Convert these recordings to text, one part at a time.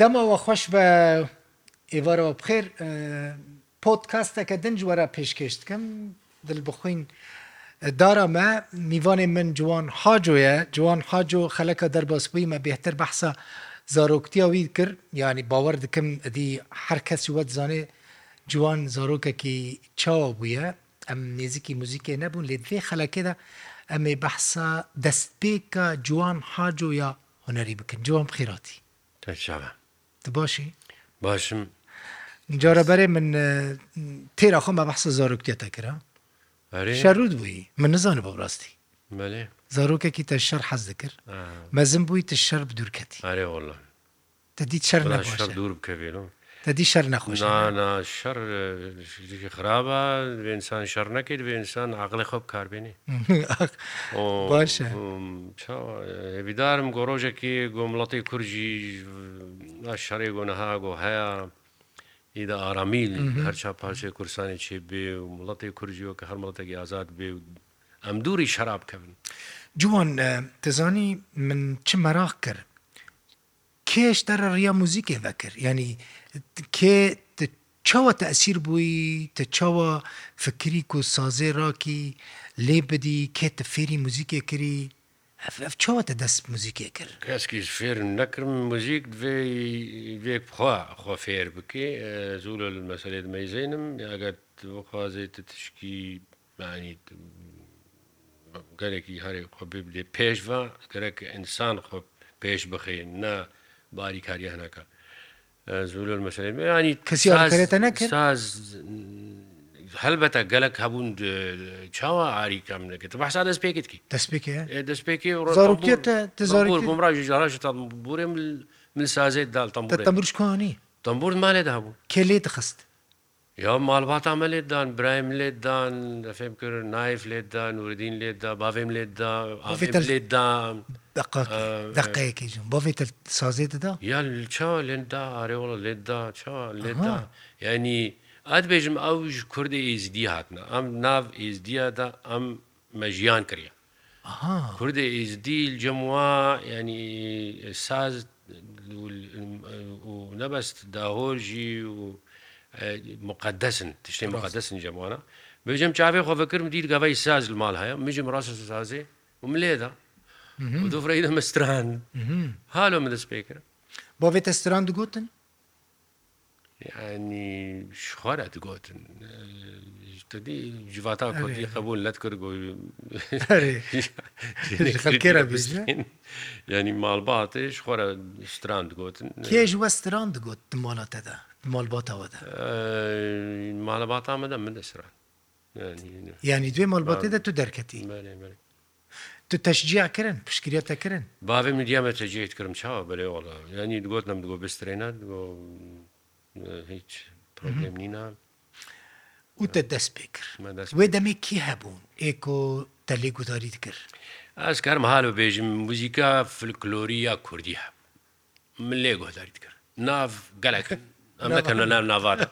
دەمەوە خۆش بە ئێوارەوە بخێر پۆتکاستەکە دنج وەرە پێشکەش دکەم دل بخوین دارەمە میوانێ من جوان حاجۆیە جوان حاجۆ خەلەکە دەرباسبوویمە بهتر بەحسە زارۆکتییاوی کرد ینی باوەڕ دکەم دی هەر کەسی وەت زانێ جوان زارۆکێکی چاوە بووە ئەم نێزیکی موزیکێ نەبوون لێ دوێ خەلەکێدا ئەمێ بەحسا دەستپێکە جوان حاجۆ یا هوەری بکەن جوان بخیراتی. باشی باشم جارە بەرێ من تێرا خۆم بە بەحسە زارۆکتێتە کرا شەرود بووی من نزانە بە ڕاستی زارۆکێکی تە شەر حەز دەکرد مەزم بووی تە شەر دوورکەتی تا دیت شەر دوور بکەێنەوە دەدی شەر نەخۆش شەر خراپە وێنسان شەر نەکەیت وێنسان عقلی خۆ کاربێنی باشە هێبیدارم گۆڕۆژێکی گۆمڵەتی کورجی شەڕێ گۆنەها گۆ هەیە ئیدا ئارامیل هەرچا پارچێ کورسانی چێ بێ و مڵەتی کورجیەوە کە هەرمەڵەتێکی ئازاد بێ و ئەم دووری شەرابکەون جوان دەزانی من چ مەراق کرد کێش دەرە ڕیا موزیکێ بەکرد ینی کێ چاوە تەسیر بووی تە چاوە فکری و سازێ ڕاکی لێ بدی کێ تە فێری موزیکێ کردی چاوەتە دەست موزیکێ کرد کەسکیش فێر نەکرم موزیک بێخواخوا فێر بکێ زوو لە مەسلێت مەیزێنم یاگەت بخوازێتە تشکی معنی گەرەی هەرێک خۆ بێ پێشوە گەرەکە ئینسان خۆ پێش بخێن نا باری کاریانەکە زولۆ مەسەلەی ینی کەسیێتە نەکرد ساز هەلبەتە گەلک هەبوون چاوە ئاریکەم نەکرد بەسا دەست پێکت دەست پێکیڕژ بورێ من سازێت داڵتەمبورشکانی تەمبور مالێدا هەبوو کلێ دەخست Ya malbata me lê dan birayim lê dan efem kir nayf lê da nurdîn lê da bavêm lê da lê da deqeyekê jin bavê te sazê dida Ya ça lê da arêola lê da ça lê da yanî edbêjim ew ji Kurdê êzdî hatine em nav êzdiya da em me jiyan kiriye Kurdê êzdî cemwa yanî saz nebest dahor jî û مقدسن تشتێ مقدسن جەمانە بێژم چاوێ خۆفکردم دید گەڤی ساز مال هەیە مژم ڕاستە سازێ وم لێدا دوفرەیدە مەستران هالۆ من دەست پێکرد بۆ بێتە ستران دگوتن ینی شخوارە دگوتن دی جیواتا کوردی قبول لەت کرد گۆ ینی ماڵباتێش خۆرە ستران دگوتن کێژ وە ستران دگوت مۆڵەتەدا مالباتەوەدا مالەبات ئامەدە من دەسران ینی دوێ مالباتێدا تو دەرکەتی تو تەشجیاکردن پشکرێتەکردن باێ میدیامە تەجیت کردم چاوە بەێوەڵە ینی دوگوت نم دوگۆ بسترێنات هیچ پرۆبلم نینا وتە دەست پێ کرد وێ دەمێ کی هەبوون ئێکۆ تەلێ گوداریت کرد ئەس کارم حالە بێژم موزیکا فلکلۆری یا کوردی هە من لێ گۆداریت کرد ناو گەلەکەن ئەم دەکەن لە نام ناوارە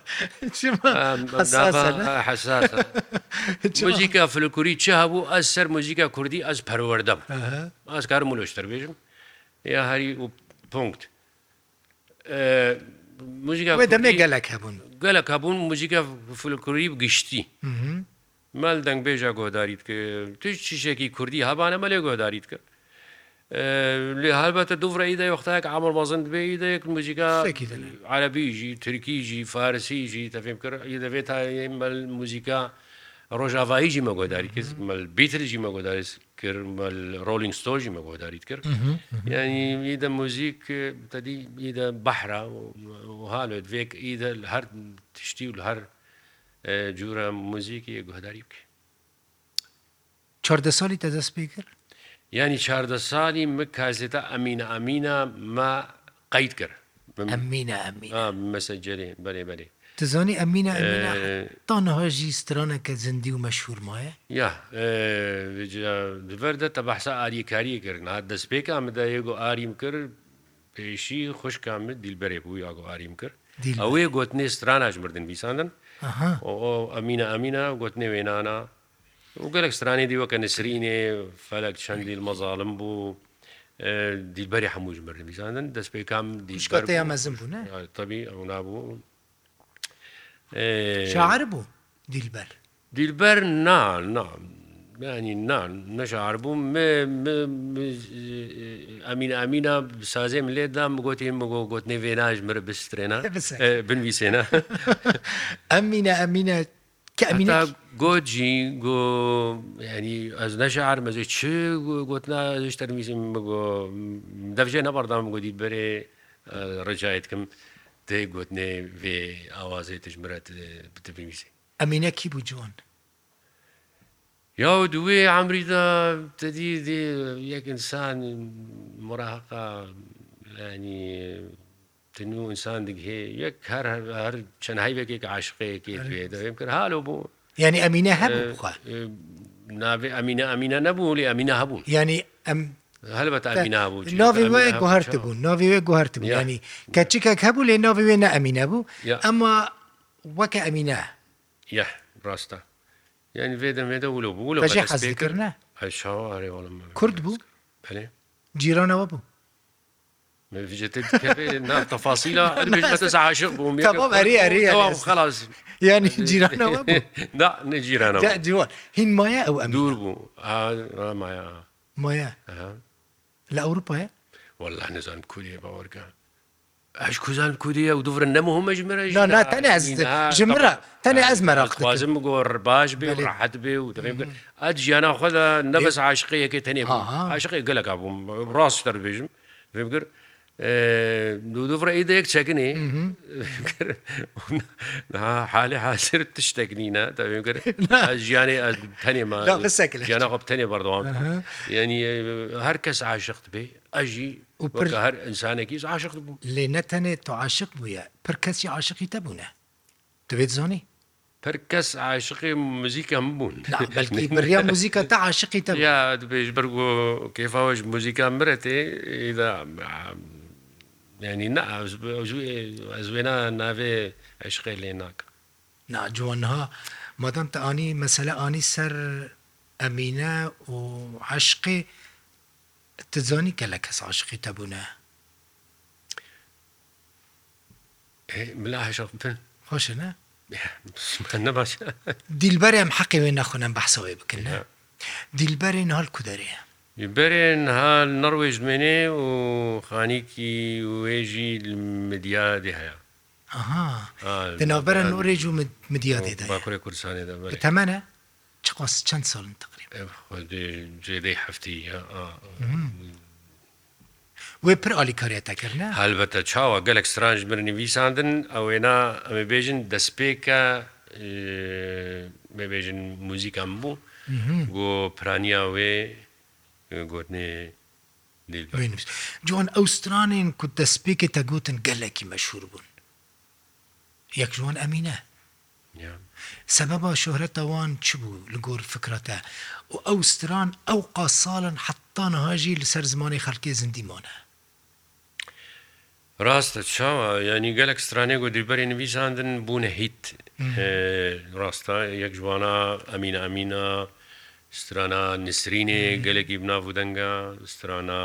مۆزیکا فلکووری چ هەبوو ئەس سەر مۆزیکا کوردی ئەس پەروەەردەم ئاسکارم مۆشتر بێژم یا هەری و پۆنکت موزیکا دەمێ گەلک هەبوون گەلک هەبوون موزیکا فلکووری گشتی مەل دەنگ بێژە گۆداریت کرد توش چیشێکی کوردی هەبانە مەلێ گۆداریت کرد هەلبەتە دوورڕیدا وەختەیەك ئامر مەزند بێدەیەک موزیکا عربیژی ترکیژی فارسیژی تەفێم کرد دەبێت تا موزیکا ڕۆژاواییژی مەگۆداری کرد بیترژی مەگۆداری کرد ڕۆلینگ ستۆژی مەگۆداریت کرد ینی ئیدە موزیک تدی ئیدە بەحرا وهاالێت وێک ئیدە هەر تشتی و هەر جوورە موزیکی گۆداری بکە چهاردە ساڵی تەدەست پێ کرد ینی چاردە ساڵی من کازێتە ئەمینە ئەمینە مە قەیت کرد ئەمینە مەسەجرێ بەێ بەێ تزانی ئەمینە تاەهۆژی سترانەکە زندی و مەشهورمایە یا دوەردە تە بەحسا ئاریکاری کردن هاات دەستپێکا مدایەگو ئاریم کرد پێشی خوشکامل دیلبەرێ بوو یاگو ئاریم کرد ئەوەیە گوتنێ ستراناش مردن بیساندن ئەمینە ئەمینە گوتنێ وێنانە و گەلێک سترانی دیوەکە نسرینێ فەلک چەندی مەزاڵم بوو دیلبەری هەمووش مردم بیزانن دەست پێکام دیشکەتەیە مەزم بوو تەبی ئەو نبوو شعر بوو دیلبەر دیلبەر نان نام ینی نان نەشار بووم ئەمین ئەمینە سازێم لێدام گوتیم بگۆ گوتنی وێناژ مرە بسترێنە بنویسێنە ئەمینە ئەمینە کە گۆجی گۆ ینی ئەز نەژار مەزی چ گوتناشتەر میزم بگۆ دەبژێ نەبەردام گۆدی بەرێ ڕجایەتکەم دێ گوتنێ وێ ئاوازێ تژمرەت بتبیویسی ئەمینە کی بوو جوان یا دوێ ئەمریدا تدی یەک ئینسان مراحقا ینی تنو ئینسان دیگه یەک هەر هەر چەند هەیبێکێک عاشقەیەکی دوێ دەوێم کرد هاالۆ بوو ینی ئەمینە هەبووخوا ناوێ ئەمینە ئەمینە نەبوو لێ ئەمینە هەبوو ینی ئەم هەلبەت ئەمینە بوو ناوی وێ گوهرت بوو ناوی وێ گوهرت بوو ینی کەچکێک هەبوو لێ ناوی وێنە ئەمینە بوو ئەمە وەکە ئەمینە یە ڕاستە ینی وێ دەمێدە ولو بوو لە حەزکردە کورد بوو جیرانەوە بوو نعم تفاصيلها انا مش بس عاشق بهم تمام اري اري تمام خلاص يعني جيران لا جيران لا جيران هين مايا او امريكا دور بو اه مايا مايا لاوروبا يا والله نزان كوريا باوركا اش كوزان كوريا ودفر النمو هم جمرة لا لا تاني عز جمرة تاني عز مرق لازم قور باش بي وراحت بي وتغيب اجي انا اخذ نفس عاشقية كي تاني عاشقية قال لك ابو راس تربيجم فهمت دوودڕە ئیدە یەک چەکنێ حالێ حاسر تشتێکنینە دەگر ژیانێ تەنێمە ژیانە خۆ تەنێ بەردەوام یعنی هەر کەس عاشقت بێ ئەژی هەر ئینسانێکی عاشق بوو لێ نەتەنێت تۆ عاشق بووە پر کەسی عاشقی تەبوونە دەبێت زۆنی هەر کەس عاشقی موزیکەم بوون بەیا موزیکە تا عاشقی تە یا بێژ بەرگۆ کێفاوەش موزیکان برێتێ ئیدا ینی نازوێنا ناوێ عشقی لێ ناکە ناجوانها مادام تا ئانی مەسەلە ئانی سەر ئەمینە و عشقی تزانی کە لە کەس عشقی تەبوونە ملا عشق بن خۆشە نە نەباش دیلبەرێ ئەم حەقی وێ نەخۆنم بەحسەوەی بکردە دیلبەرێن هەڵ کو دەرەیە برێن ها نەڕێژ منێ و خانیکی وێژی مدیادی هەیە دناوبەرە نورێژ و مدیادێدا کوردستانێدا تەمەە چقاس چەند ساڵن تقریب جێدەی هەفتی وێ پر ئالیکاریەتەکردە هەلبەتە چاوە گەلک سرانج برنیویساندن ئەوێنا ئەمە بێژن دەستپێکە بێژن موزیکم بوو بۆ پرانیا وێ گۆرنێ جوان ئەوسترانین کو دەستپێکی تەگوتن گەلێکی مەشهور بوون یەک جوان ئەمینە سەبەبە شۆهرەتەوان چ بوو لە گۆر فکرەتە و ئەوستران ئەو قاساڵن حتان هاژی لەسەر زمانی خەلکی زندیمانە ڕاستە چاوە ینی گەلک سترانێک و دیبەری نوویساندن بوونە هیت ڕاستە یەک جوانە ئەمین ئەمینە سترانە نسرینێ گەلێکی بناو دەنگە سترانە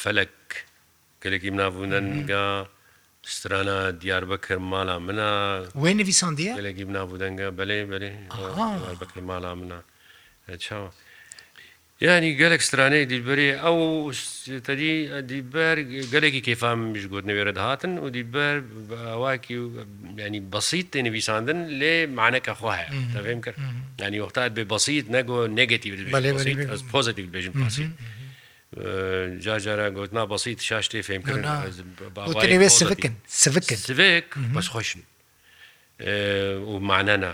فەلک گەلێکی بناو دەنگە سترانە دیاربەکرد ماڵا منە وێ نویسان دیە گەلێکی بناو دەنگە بەلێ بەێ بەکرد ماڵا منە چاوە ینی گەلێک سترانەی دیبەری ئەو تدی دیبەر گەلێکی کەفام میشگوت نەوێرە دەهاتن و دیبەر واکی و ینی بەسییت تێنەویساندن لێ معنەکە خۆهەیە دەفێم کرد ینی وەختات بێ بەسییت نەگۆ نگەتی پۆزیتیو بێژم پاسییت. جاجارە گوتنا بەسییت شاشتێ فێم کردن سکن سکن سک بەس خۆشن ومانەنا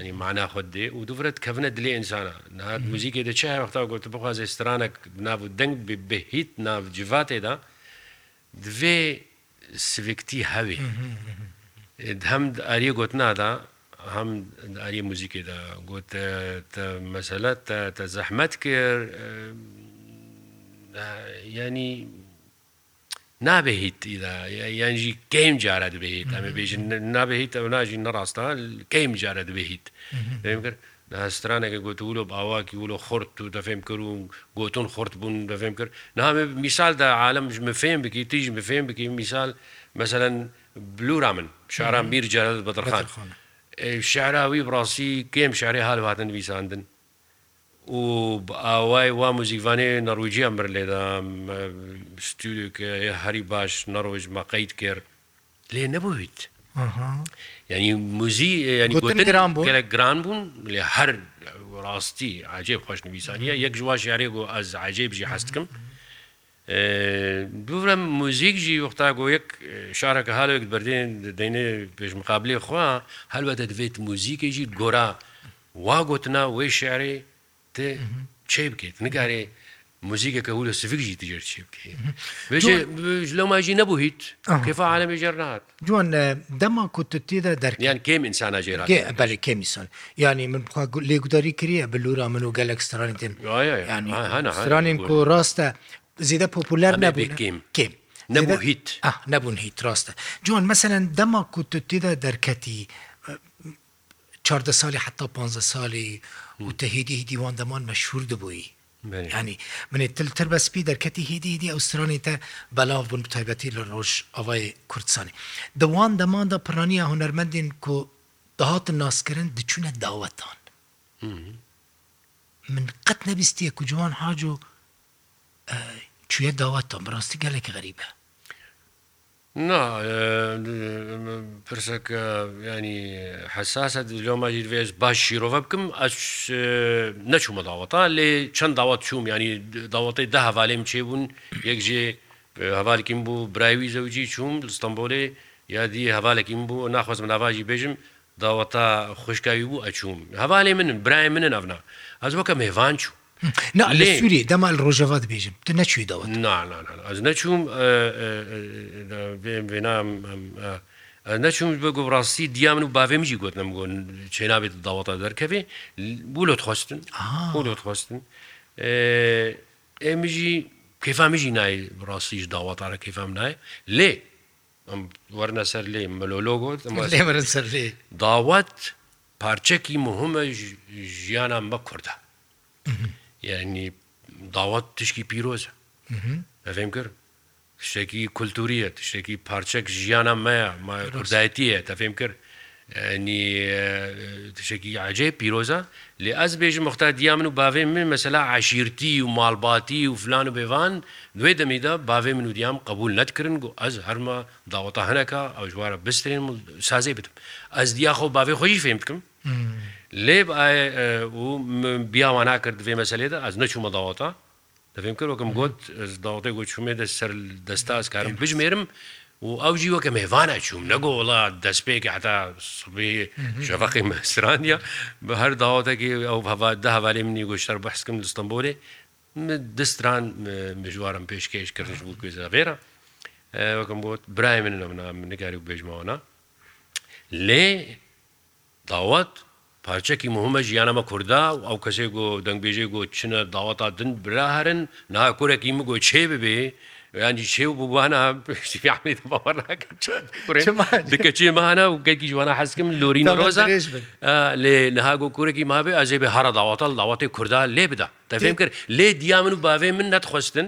ینی معنا خودت دێ و دوورت کەفنە دلێ ئینسانە نات موزیکی دە چای وەختا گوت بخوازێ سترانە ناو دەنگ بە هیچ ناوجیڤاتێدا دوێ سوکتی هەوێ هەم ئاریە گوت نادا هەم ئاریە موزیکێدا گوت مەسەلەت تە زەحمەت کرد ینی نابێ هیتیدا یانجی کەیم جارە دەبێت ئەمە بێژن نابێت ئەو ناژی نەڕاستان کەیم جارە دەبێت دەم کرد ناسترانێکە گوتولۆ باواکی ولۆ خورد و دەفێم کرد و گۆتون خورد بوون دەفێم کرد نامێ میسالدا عالم مفێم بکی تیژ مفێم بکی میسال مثلەن بلورا من شاران بیر جارە بەدرخان شعراوی بڕاستی کێم شارێ هاالواتن ویساندن و ئاوای وا موزیکوانێ نەڕووجیان بر لێدا ستودیوکە هەری باش نەڕۆژ مەقەیت کرد لێ نەبوویت ینی موزی ینیگەرە گران بوون لێ هەر ڕاستی عجێب خۆشنویسانە یەک جوواش یارێک و ئەز عجێبژی هەستکم دوورم موزیکژی وەختا گۆ یەک شارەکە هاالێک بردێن دەینێ پێشمقابلێ خوا هەلوەتە دەوێت موزیکێژی گۆرا وا گوتنا وێ شارەی تێ چێ بکەیت نگارێ موزیکەکە و لە سفیکژی دیێر چێ بکەیت لەو ماژی نەبوو هیت کفاعاالە بێژەرنات جوان دەما کووت تێدا دەرکیان کێم ئینسانە ژێرا بەێ کێمیسان ینی من لێگوداری کریە بلورا من و گەلکسترانی تێمرانین کۆ ڕاستە زیدە پۆپولەر نەبێت کێم نەبوو هیت نەبوون هیت ڕاستە جوان مەسەن دەما کووت تێدا دەرکەتی چاردە ساڵی حتا پ ساڵی وتە هێدی دیوان دەمان مەشهور دەبووی ینی منێ تلتر بەسپی دەرکەتی هێدی هیدی ئەوسترانێتە بەلاو بوون تایبەتی لە ڕۆژ ئەوای کوردستانی دەوان دەماندا پرانیە هوەرمەندین کو داهاتن ناسکردن دچونە داوەتان من قەت نەبیستیە کو جوان حاج و چوە داوەتان بڕاستی گەلێک غەریبە نا پرسەکە ینی حساسە لۆ ماژیرێز باش شیرۆڤە بکەم نەچوومە داوەتا لێ چەند داوات چوم ینی داوەتەی ده هەوالێم چێ بوون یەکژێ هەوالکیم بوو براوی زەوجی چوم لەستەمبۆلێ یادی هەوالێکیم بوو ناخوازم ناواژی بێژم داوەتا خوشکاوی بوو ئەچوم هەوالێ منن برای منن ئەنا ئەز وەکە مێوان چوو لە سووری دەما ڕۆژەوە دەبێژم تو نەچوویەوە ئەز نەچوم بێنام نەچوم بە گۆڕاستی دیامن و باێمژی گوتنم گۆن چێ نابێت داوەتە دەرکەوێ بوو لۆت خۆستن بۆ لۆت خۆستن ئێمژی کەفامیژی نای ڕاستیش داواتارە کەفام نایە لێ ئەم وەرنە سەر لێ مەلۆلۆگۆت سەر لێ داوات پارچەکی مهمە ژیانە مە کووردە. یعنی داوات تشکی پیرۆزە ئەفێم کرد شتێکی کولتوریە شتێکی پارچەک ژیانە مەیە کوردایەتیە تەفێم کرد نی تشێکی عجێ پیرۆزە لێ ئەس بێژم مختتا دیامن و باوێ من مەسەلا عشیرتی و ماڵباتی و فلان و بێوان دوێ دەمیدا باوێ من و دیام قبول نەتکردن و ئەس هەرمە داوەتا هەنەکە ئەو ژوارە بسترێن سازێ بتم ئەس دیاخۆ باوێ خۆی فێم بکەم لێب بیاوان ناکرد دوێ مەسلێدا ئەس نەچوومە داوەتا دەفێم کردوەکەم گوت داوتێک گۆ چومێ دە سەر دەستا ئەسکارم بژمێرم و ئەو جیوەکە مێوانە چوم نەگۆ وڵا دەستپێکی حتا سبی شەفەقی مەسرانیا بە هەر داواتێکی ئەو هەوا ده هەوالێ منی گۆشتەر بەحسکم دستمبولێ دستران مژوارم پێشکەش کردش بوو کوێزە بێرە وەکەم بۆت برای من لە منە نگاری و بێژمەوەە لێ داوت پارچەکی مهمە ژیانەمە کووردا و ئەو کەسێک گۆ دەنگبێژێ گۆ چنە داواتا دن برا هەرن ناکۆرەکی مگۆ چێ ببێ ینی چێ و بووانەکە چێمانە و گەکی جوانە حەزکم لۆرینە ڕۆز لێ نەهاگۆ کورێکی مابێ ئەجێ بە هەرە داواتەڵ داواتێ کووردا لێ بدا تەفێم کرد لێ دیا من و باوێ من نەتخواستن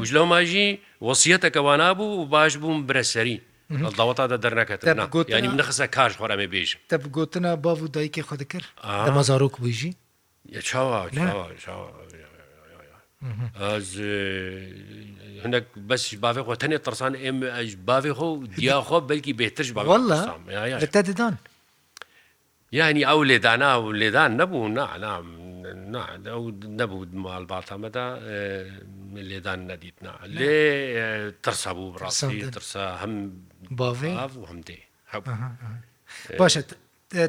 وژ لەو ماژی وەسیەتەکەوانە بوو و باش بووم برەسەری داوەتادا دەرنەکەت ینی منەخسە کاش خۆرەمێ بێژ تە بگوتنە باو و دایکێ خۆ دەکرد دەمەزارۆک بژی چاوە هەندێک بەسیش باێ خۆ تەنێ ترسان ئێم باێ خۆ دیاخۆ بەلکی بێتش بەڵ تا ددان یعنی ئەو لێدانا و لێدان نەبوو نام نەبوو ماڵباتەمەدا لێدان نەدیتنا لێ ترسە بوو ڕاستی ترسە هەم باێ هەمدێ باشە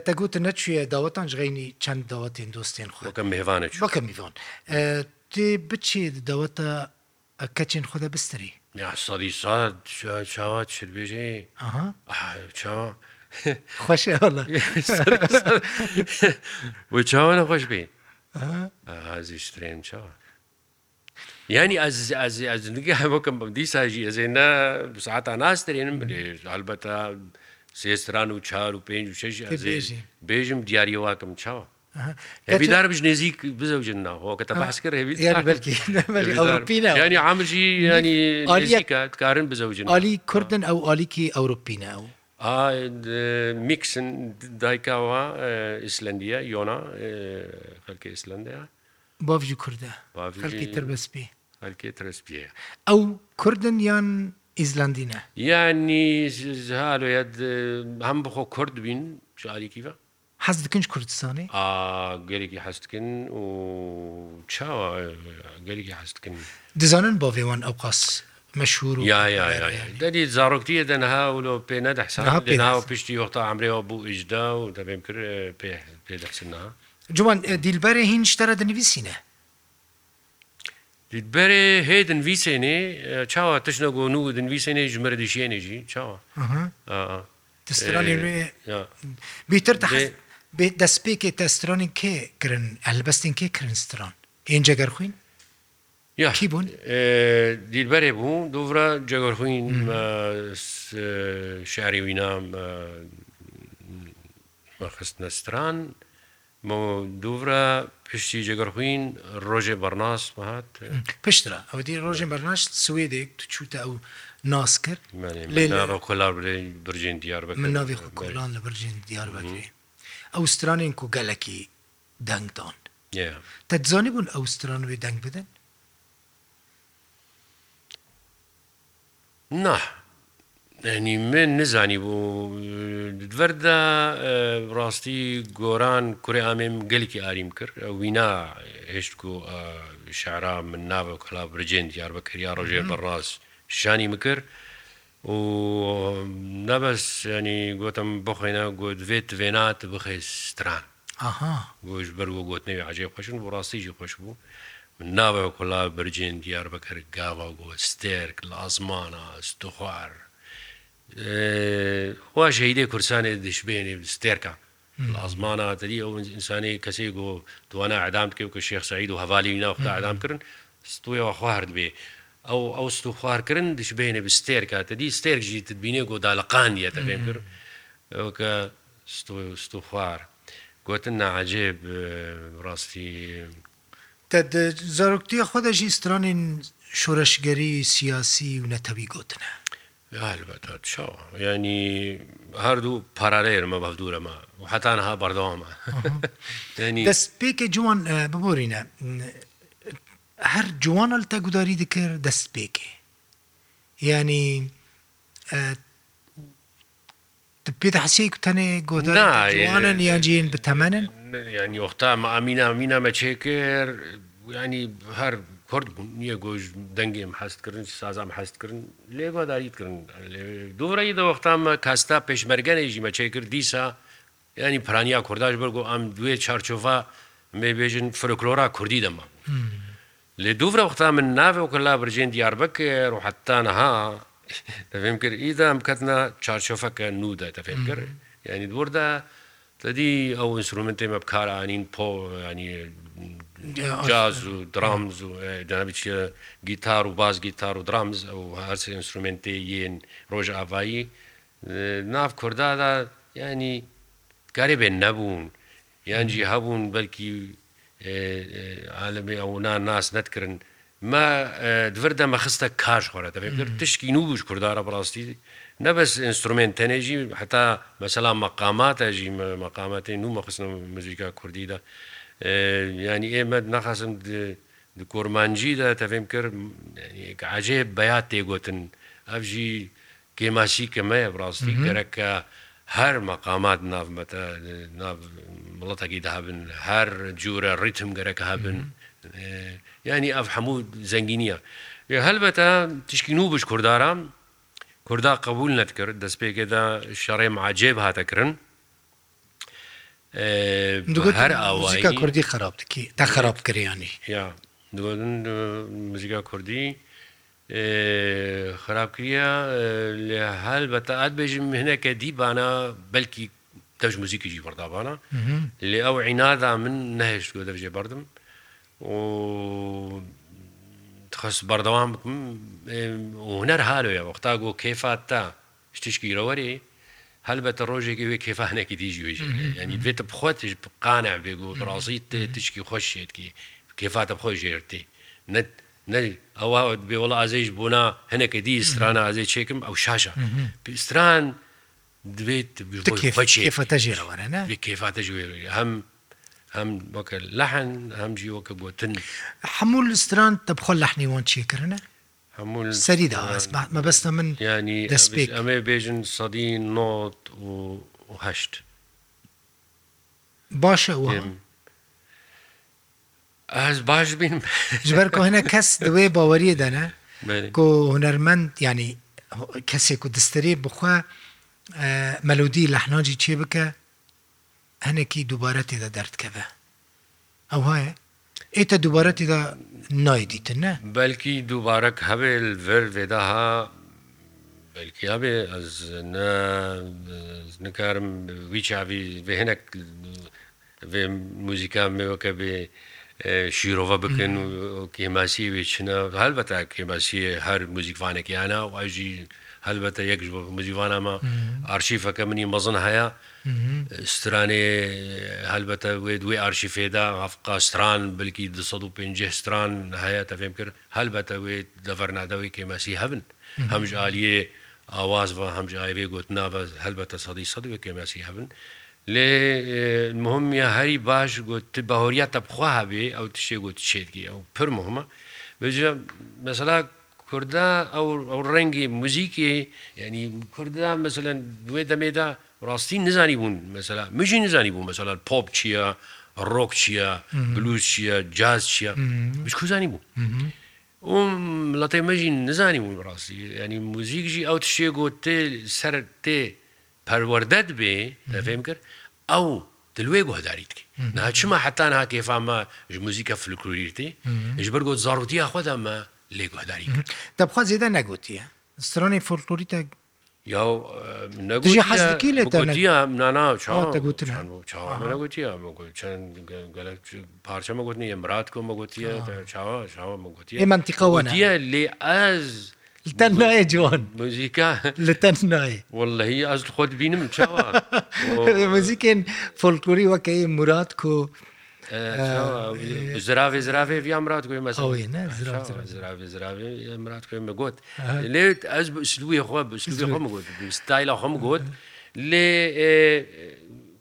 تەگوتە نەچێ داوەتان ژغینی چەند داوەتێن دۆستێن خۆەکەم میێوانە چکە میوان تێ بچێت داوەتە کەچین خۆدە بستری سادی ساد چاوات شربێژێ چاوە. خوش چاوانە خۆش بین ئازیشترێن چاوە ینی ئازنگی هەمەکەم بم دیساژی ئەزێنە ساعتا ناسترێنم بێ هەلبەتە سێستران و چار و پێنج و شش بێژم دیاریەواکەم چاوە. هەبیدار بژ نێزیک بزەوجن ناوەکەتە باسکر هەبیینی عامژی ینی کارن بزەوجن عالی کوردن ئەو عالیکی ئەوروپینە و. میکسن دایکاوە ئیسلندیە یۆنا خەلکی ئیسلندە باڤژی کووردە خەلکی تر بەسپی. هەلکێ ترسپیە ئەو کوردن یان ئیزلندینە یانی هاالۆیەت هەم بخۆ کورد بین شاریکیە حەز دکنج کوردستانی گەرێکی هەستکن و چاوە گەرێکی هەستکن دەزانن بۆ وێوان ئەو قاس مەشهور دەری زارۆکتیە دەنها ولۆ پێ نەدەحساها پشتی وەختا ئەمرێەوە بوو ئیشدا و دەبێم کرد پێ پێدەسنها جوان دیلبەرە هیچ شتەرە دەنویسینە Lütberê hê din vî sênê çawa tişne gonû din vî sênê ji mir dişyênê jî çawa Bîtir destpêkê testranên kê kirin elbestên kê kirin stran ên cegerxwîn Kî bûn Dilberê bû dovra cegerxwîn şerî wîna xistne stran, دوورە پشتی جگەرخوین ڕۆژێ بەرناس هاات پشترا ئەو دی ڕۆژێ بەرناش سوێدێک تو چوتە ئەو ناس کرد کۆلار بێ برژین دیار من ناوی کۆلان لە برژین دیار بەێ ئەوسترانین کو گەلکی دەنگدان تەزانانی بوون ئەوستران وێ دەنگ بدەن نه هەنی من نزانی بوو دەردا ڕاستی گۆران کوێ ئامێم گەلێکی ئاریم کرد وینا هێشت و شعرا من ناوە کلا برجێن دیار بە کریا ڕۆژێ بەڕاست شانی مکرد و نەبەس ینی گوتم بخێنە گوتێت وێنات بخێ ستران گۆش بەرەوە گوتنەوە عجێ خۆشن بۆ ڕاستیجی خۆش بوو من ناوە کلا برجێن دیار بەکرد گاوا گوت ستێرک لە ئازمانە ستخوار. وا شەیدێ کورسانێ دشبێنێ ستێرکە ئازمانەری ئەو ئینسانی کەسێک گۆ دوانە ئەدام بکە کە شێخسەید و هەوالی ناوختا ئەدام کردن ستویەوە خوارد بێ ئەو ئەو ست و خوارکردن دشبێنێ بستێر کاتەدی ستێرکژی تبینێ گۆ داڵقان دیێتە بێن کرد کە ست و خوار گوتن ناعجێب ڕاستی زەرکتی خۆدەژی سترانین شۆرەشگەری سیاسی و نەتەوی گوتنە چاوە ینی هەردوو پارارەیەمە بەفدورەمە و حتانها بەردەوامە دەست پێکە جوان ببورینە هەر جوانە تە گوداری دکرد دەست پێکێ ینی پێ حسی کوتەنێ گۆدانن یاجیین بتەمەن ینی وەختا ئامینە ئامینە مەچێ کرد ینی هەر کورد بوون نییە گۆژ دەنگێم هەستکردن سازام هەستکردن لێ واداریتکردن دوورەی دەوەختامە کاستا پێشمەرگەنێژی مەچەی کرد دیسا ینی پرانیا کورداش بەرگۆ ئەم دوێ چارچۆڤ مێبێژن فرۆکلۆرا کوردی دەما لێ دوورە وەختا من ناوێ کە لا برژێن دیاربەکە ڕحتانەها دەفێم کرد ئیدا ئەم کەتنا چارچۆفەکە نودا دەفێم کرد ینی دووردا تدی ئەو ئینسرومنتێمە بکارانین پۆ ینی جااز و درامز و جنابی چیە گیتار و باز گیتار و درامز ئەو هەرس ئینسترومنتی یەن ڕۆژ ئاوایی ناف کوردادا ینی کارێ بێن نەبوون یانجی هەبوون بەلکی عالمی ئەونا ناس نەتکردن مە دور دەمە خستە کاش خۆرە دەبێت تشکی نوبوش کوردارە بڕاستی نەبەس ئینسترومنت تەنێژی حتا مەسەلا مەقاماتەژی مەقامەتی نو مەخستن مزیکا کوردیدا ینی ئێمە نەخەسم کۆرمانجیدا تەفێم کرد عجێ بەیات تێگوتن ئەفژی کێماسی کەمەیە ڕاستی گەرەکە هەر مەقامات ناومەتە مڵەتەکی دابن هەر جوورە ڕیتم گەرەکە هەبن ینی ئەف هەموو زەنگینیە هەلبەتە تشکین و بش کوردارام کوردا قبول نەتکرد دەست پێکێدا شەڕێم عجێب هاتەکردن هەر ئاوایکە کوردی خراپکی تا خراپکریانی مزیکا کوردی خراپکریە لە هەل بە تاعات بێژم هەنەکە دیبانە بەلکی تەژ موزیکیجی بەردابانە لێ ئەو عینادا من نەهێشت بۆ دەژێ بردم خس بەردەوام هوەر هالوە وەختا گۆ کێفات تا شتشکی رەوەری هەلبەتە ڕۆژێکی وێ کێفانێکی دیژێژی ینی دوێتە بخۆتش قانە بێگو ڕازی تشکی خۆشێتکی کێفاتە خۆی ژێرتی نەت ئەوواوت بێوەڵە ئازیش بوونا هەنێکە دی استرانە ئازێ چێکم ئەو شاشە پیستران دوێت کێفاتە ژێ هەم هەم وەکە لەحن هەم جیوەکە بۆتن هەموو لستران تەبخۆ لەحنیوان چێکردە هەموو سەریدا مەبەستە من ینی دەستپێک ئەمێ بێژن سەدی نۆت وهشت باشە ئەس باش بین ژبەر کۆهێنە کەس دوێ باوەریە دەنە کۆ هوەرمەند ینی کەسێک و دەستەرێ بخوا مەلودی لەحناجی چێ بکە هەنێکی دووبارە تێدا دەردکەوە ئەو هەیە ئێتە دووبارەتیدا نایدیتن نه بەلکی دووبارەك هەوێل ver vêdaha بلکی هەبێ نکارم وی چاوی hinek موزیکا مێوەکە بێ شیرۆڤە بکەن و کێماسی وێچنە هەلبەتە کێماسی هەر موزیکوانێکیانە واژی هەلبەتە یەک مزیوانامە ئارشیفەکە منی مەزن هەیە استرانێ هەلبەتە وێ دوێ ئارشیفێدا ئەفقاستران بلکی 250 ستران هەیە تەفێم کرد هەلبەتە وێ دەڤەرنادەوەی کێماسی هەبن هەمژ عالیە ئاواز بە هەمجارێ گوتنابە هەلبەتە سەدی سەد کێماسی هەبن لێ مهمە هەری باش گوت بەهۆریە تەبخوا هەبێ ئەو تشێ گوت شێتگی ئەو پر مهمە بجە مەسەلا کوردا ئەو ڕەنگی موزیکی ینی کوردا مثلەن دوێ دەمێدا ڕاستی نزانی بوون مەسەلا مژی نزانی بوو مەسەلا پۆپ چییە ڕۆک چییە بلوز چییە جااز چییە بچکوزانی بوو. ئەم لەتەی مەژی نزانی بوون ڕاستی ینی موزیکژی ئەو تشێ گوت تێ سەر تێ پەروەردەت بێ دەفێم کرد ئەو دلوێ گۆهداریت ناچمە حتان هاکێفامە ژ موزیکە فلکوریرتی ژ بەرگۆ زارروتیە خۆدەمە لێ گۆهداری کرد دەبخوا زیێدە نەگوتیە سرۆنی فلکلوریتە یا حەزکی لێ پارچەمە گوتنی ئەمرات کۆمە گوتیە چاوە چاوە گوتی ئێمەتیقەوە لێ ئەز لە تەن نایە جوان موزیکا لە تەن نایە وەلهی ئەز خۆت بینم موزیکێن فۆلکوری وەکەی مرات کو زراێ زراێ یامرات گوێ مەزراێمرات کوێ مەگوت لێت ئەس سلوی خۆ خۆمگوت ستایلا خۆم گوت لێ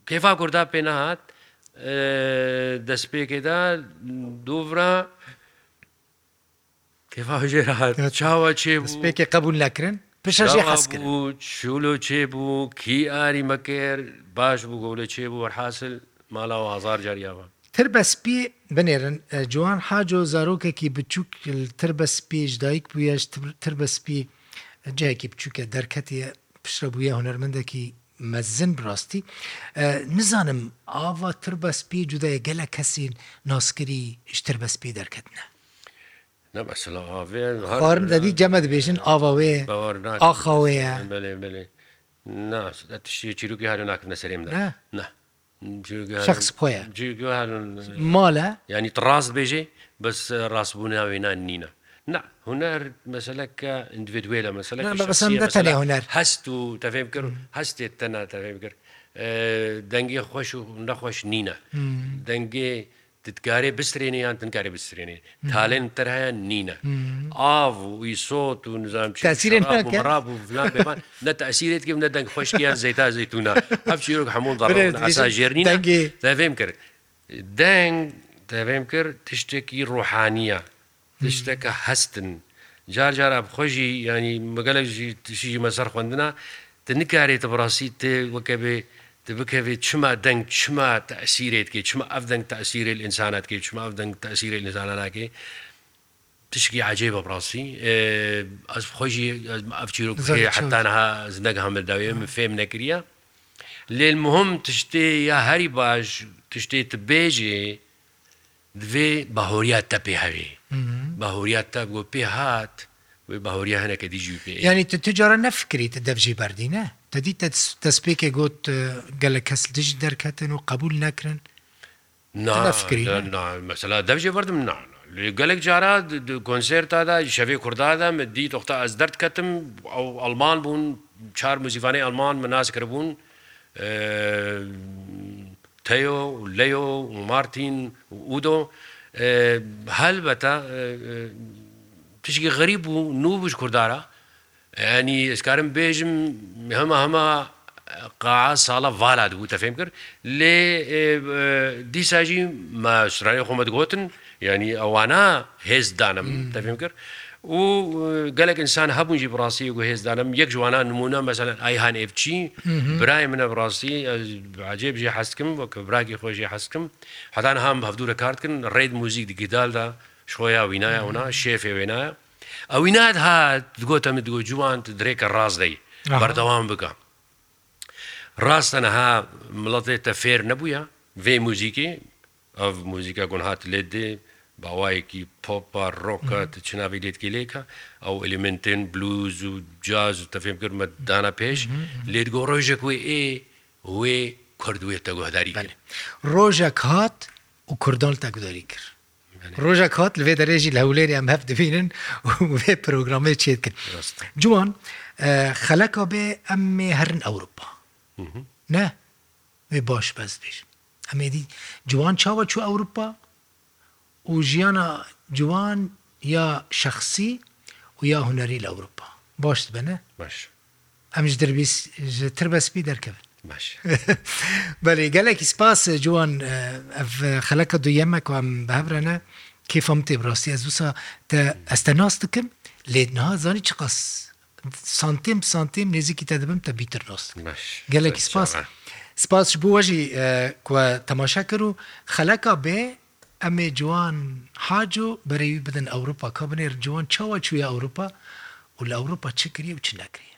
کێفا کووردا پێ نەهات دەستپێکێدا دوورا چاوە چێ پێکێ قبول نەکردن پێشژی حەسکرد چولۆ چێ بوو کی ئاری مەکێر باش بوو گەولە چێ بوو وەرحاصل ماڵاوە هزار جاریاوە تر بەسپی بنێرن جوان حاجۆ زارۆکێکی بچووکتر بە سپیش دایک بوویش تر بەسپی جایکی بچووکە دەرکەتی پشرە بووە هوەرمەندێکی مەزن بڕاستی نزانم ئاوا تر بەسپی جودای گەلە کەسین ناسکری شتر بەسپی دەرکەتنە Xwarin devî ceme dibêjin ava wê axa wê ye tiştî çîrokî her nakin serêm de ne Şex xwe Mal e yanî rast bêjê bis rastbûna wêna nîne. نه هوەر مەسلەکە ئەندیوێلە مەسلەکە هوەر هەست و تەفێم کرد هەستێت تەنا تەفێم کرد دەنگێ خۆش و نەخۆش نینە دەنگێ تتکارێ بسرێنێ یان تنکاری بسرێنێ تالێن تەرهەیە نینە ئاو و ئیسۆت و نزانڕاب و فلان نە تاسیرێت کەم نە دەنگ خۆشکیان زەیتا زەیتونە هەفچیرۆک هەموو ئاسا ژێرنی دەێم کرد دەنگ دەبێم کرد تشتێکی ڕوحانیە تشتەکە هەستن جار جارە خۆشی ینی مەگەلەژی تشیژی مەسەر خوێندنا تنکارێتە بڕاستی تێ وەکە بێ بکەوێت چما دەنگ چما تەسیرێت کێ چما ئەف دەنگ تەسیرێت ئینسانات کێ چما ئەف دەنگ تەسیرێت لەزاناناکێ تشکی عجێ بە بڕاستی ئەس خۆشی ئەفچیرۆ حتانها زندەك هەمرداوێ من فێم نەکریە لێل مهم تشتێ یا هەری باش تشتێت بێژێ دوێ بەهۆریات تە پێ هەوێ بەهۆریات تا بۆ پێ هات بەهۆریە هەنەکە دیژی پێ ینی تجارە نەفکریت دەبژی بەردینە دەدی دەستپێکێ گوت گەلە کەس دژ دەرکەتن و قبول نەکرن مەسەلا دەبژێ بردم نا گەلێک جارا کۆنسێرتادا شەوێ کوردادام دی تۆختا ئەس دەردکەتم ئەو ئەلمان بوون چار موزیفانەی ئەلمان مناسکر بوون تەیۆ لەیۆ مارتین ئودۆ هەلبەتە تشکی غەریب بوو نوبش کوردارە ینی ئشکارم بێژم هەمە هەمە قا ساڵە ڤالات بوو تەفێم کرد لێ دیساژی ماسرانی خۆمەت گوتن ینی ئەوانە هێزدانم تەفێم کرد و گەلێک ئینسان هەبوونجی بڕاستی و هێزدانم یەک جوانان نمونە مەمثلەن ئایهان ئێفچی برای منە بڕاستی عجێبژی حەستکم وەکە براکی خۆشی حەستکم حدان هەم هەفتورە کارتکن ڕێید موزیک دیگیدالدا شۆیا وینایە هەنا شێفێ وێنایە ئەوی نات هات گۆتەمە دوۆ جوان درێکە ڕاستدەی بەردەوام بکە ڕاستە نەها مڵەتێتە فێر نەبووە vê موزیکی ev موزیکا گون هات لێ دێ باوایەکی پۆپا ڕۆکە چناوی لێتکی لێکە ئەو ئەلیمنتێن بلوز و جااز و تەفێم کردمە دانا پێش لێت گۆ ڕۆژێک وێ ئێ وێ کردوێتە گۆهداری ڕۆژە کات و کوردال تەگوداری کرد ڕۆژە کات لەوێ دەرێژی لە هەولێری ئەم هەف دەبینن وێ پرۆگرامێ چێتکرد جوان خەلەکە بێ ئەمێ هەرن ئەوروپا نە وێ باش بەس بێش ئەمێدی جوان چاوە چوو ئەوروپا و ژیانە جوان یا شخصی و یا هوەری لە ئەوروپا باش بنە باش ئەمش دەبیتر بەسپی دەرکەبن باش بەێ گەلێکی سپاس جوان خەلەکە دویەمە کوم بەبرەنە کیفم تێبڕاستی ئە دووسا ئەستە ناس دکم لێدنها زانی چ قەس سانتیم سانتیم نێزیکی تا دەبم تە بیتر ڕاست گەلێکی سپاس سپاس بوو وەژی تەماشا کرد و خەلەکە بێ ئەمێ جوان حاج و بەرەوی بدن ئەوروپا کە بنێر جوان چاوە چوویە ئەوروپا و لە ئەوروپا چ کری و چ نەکری.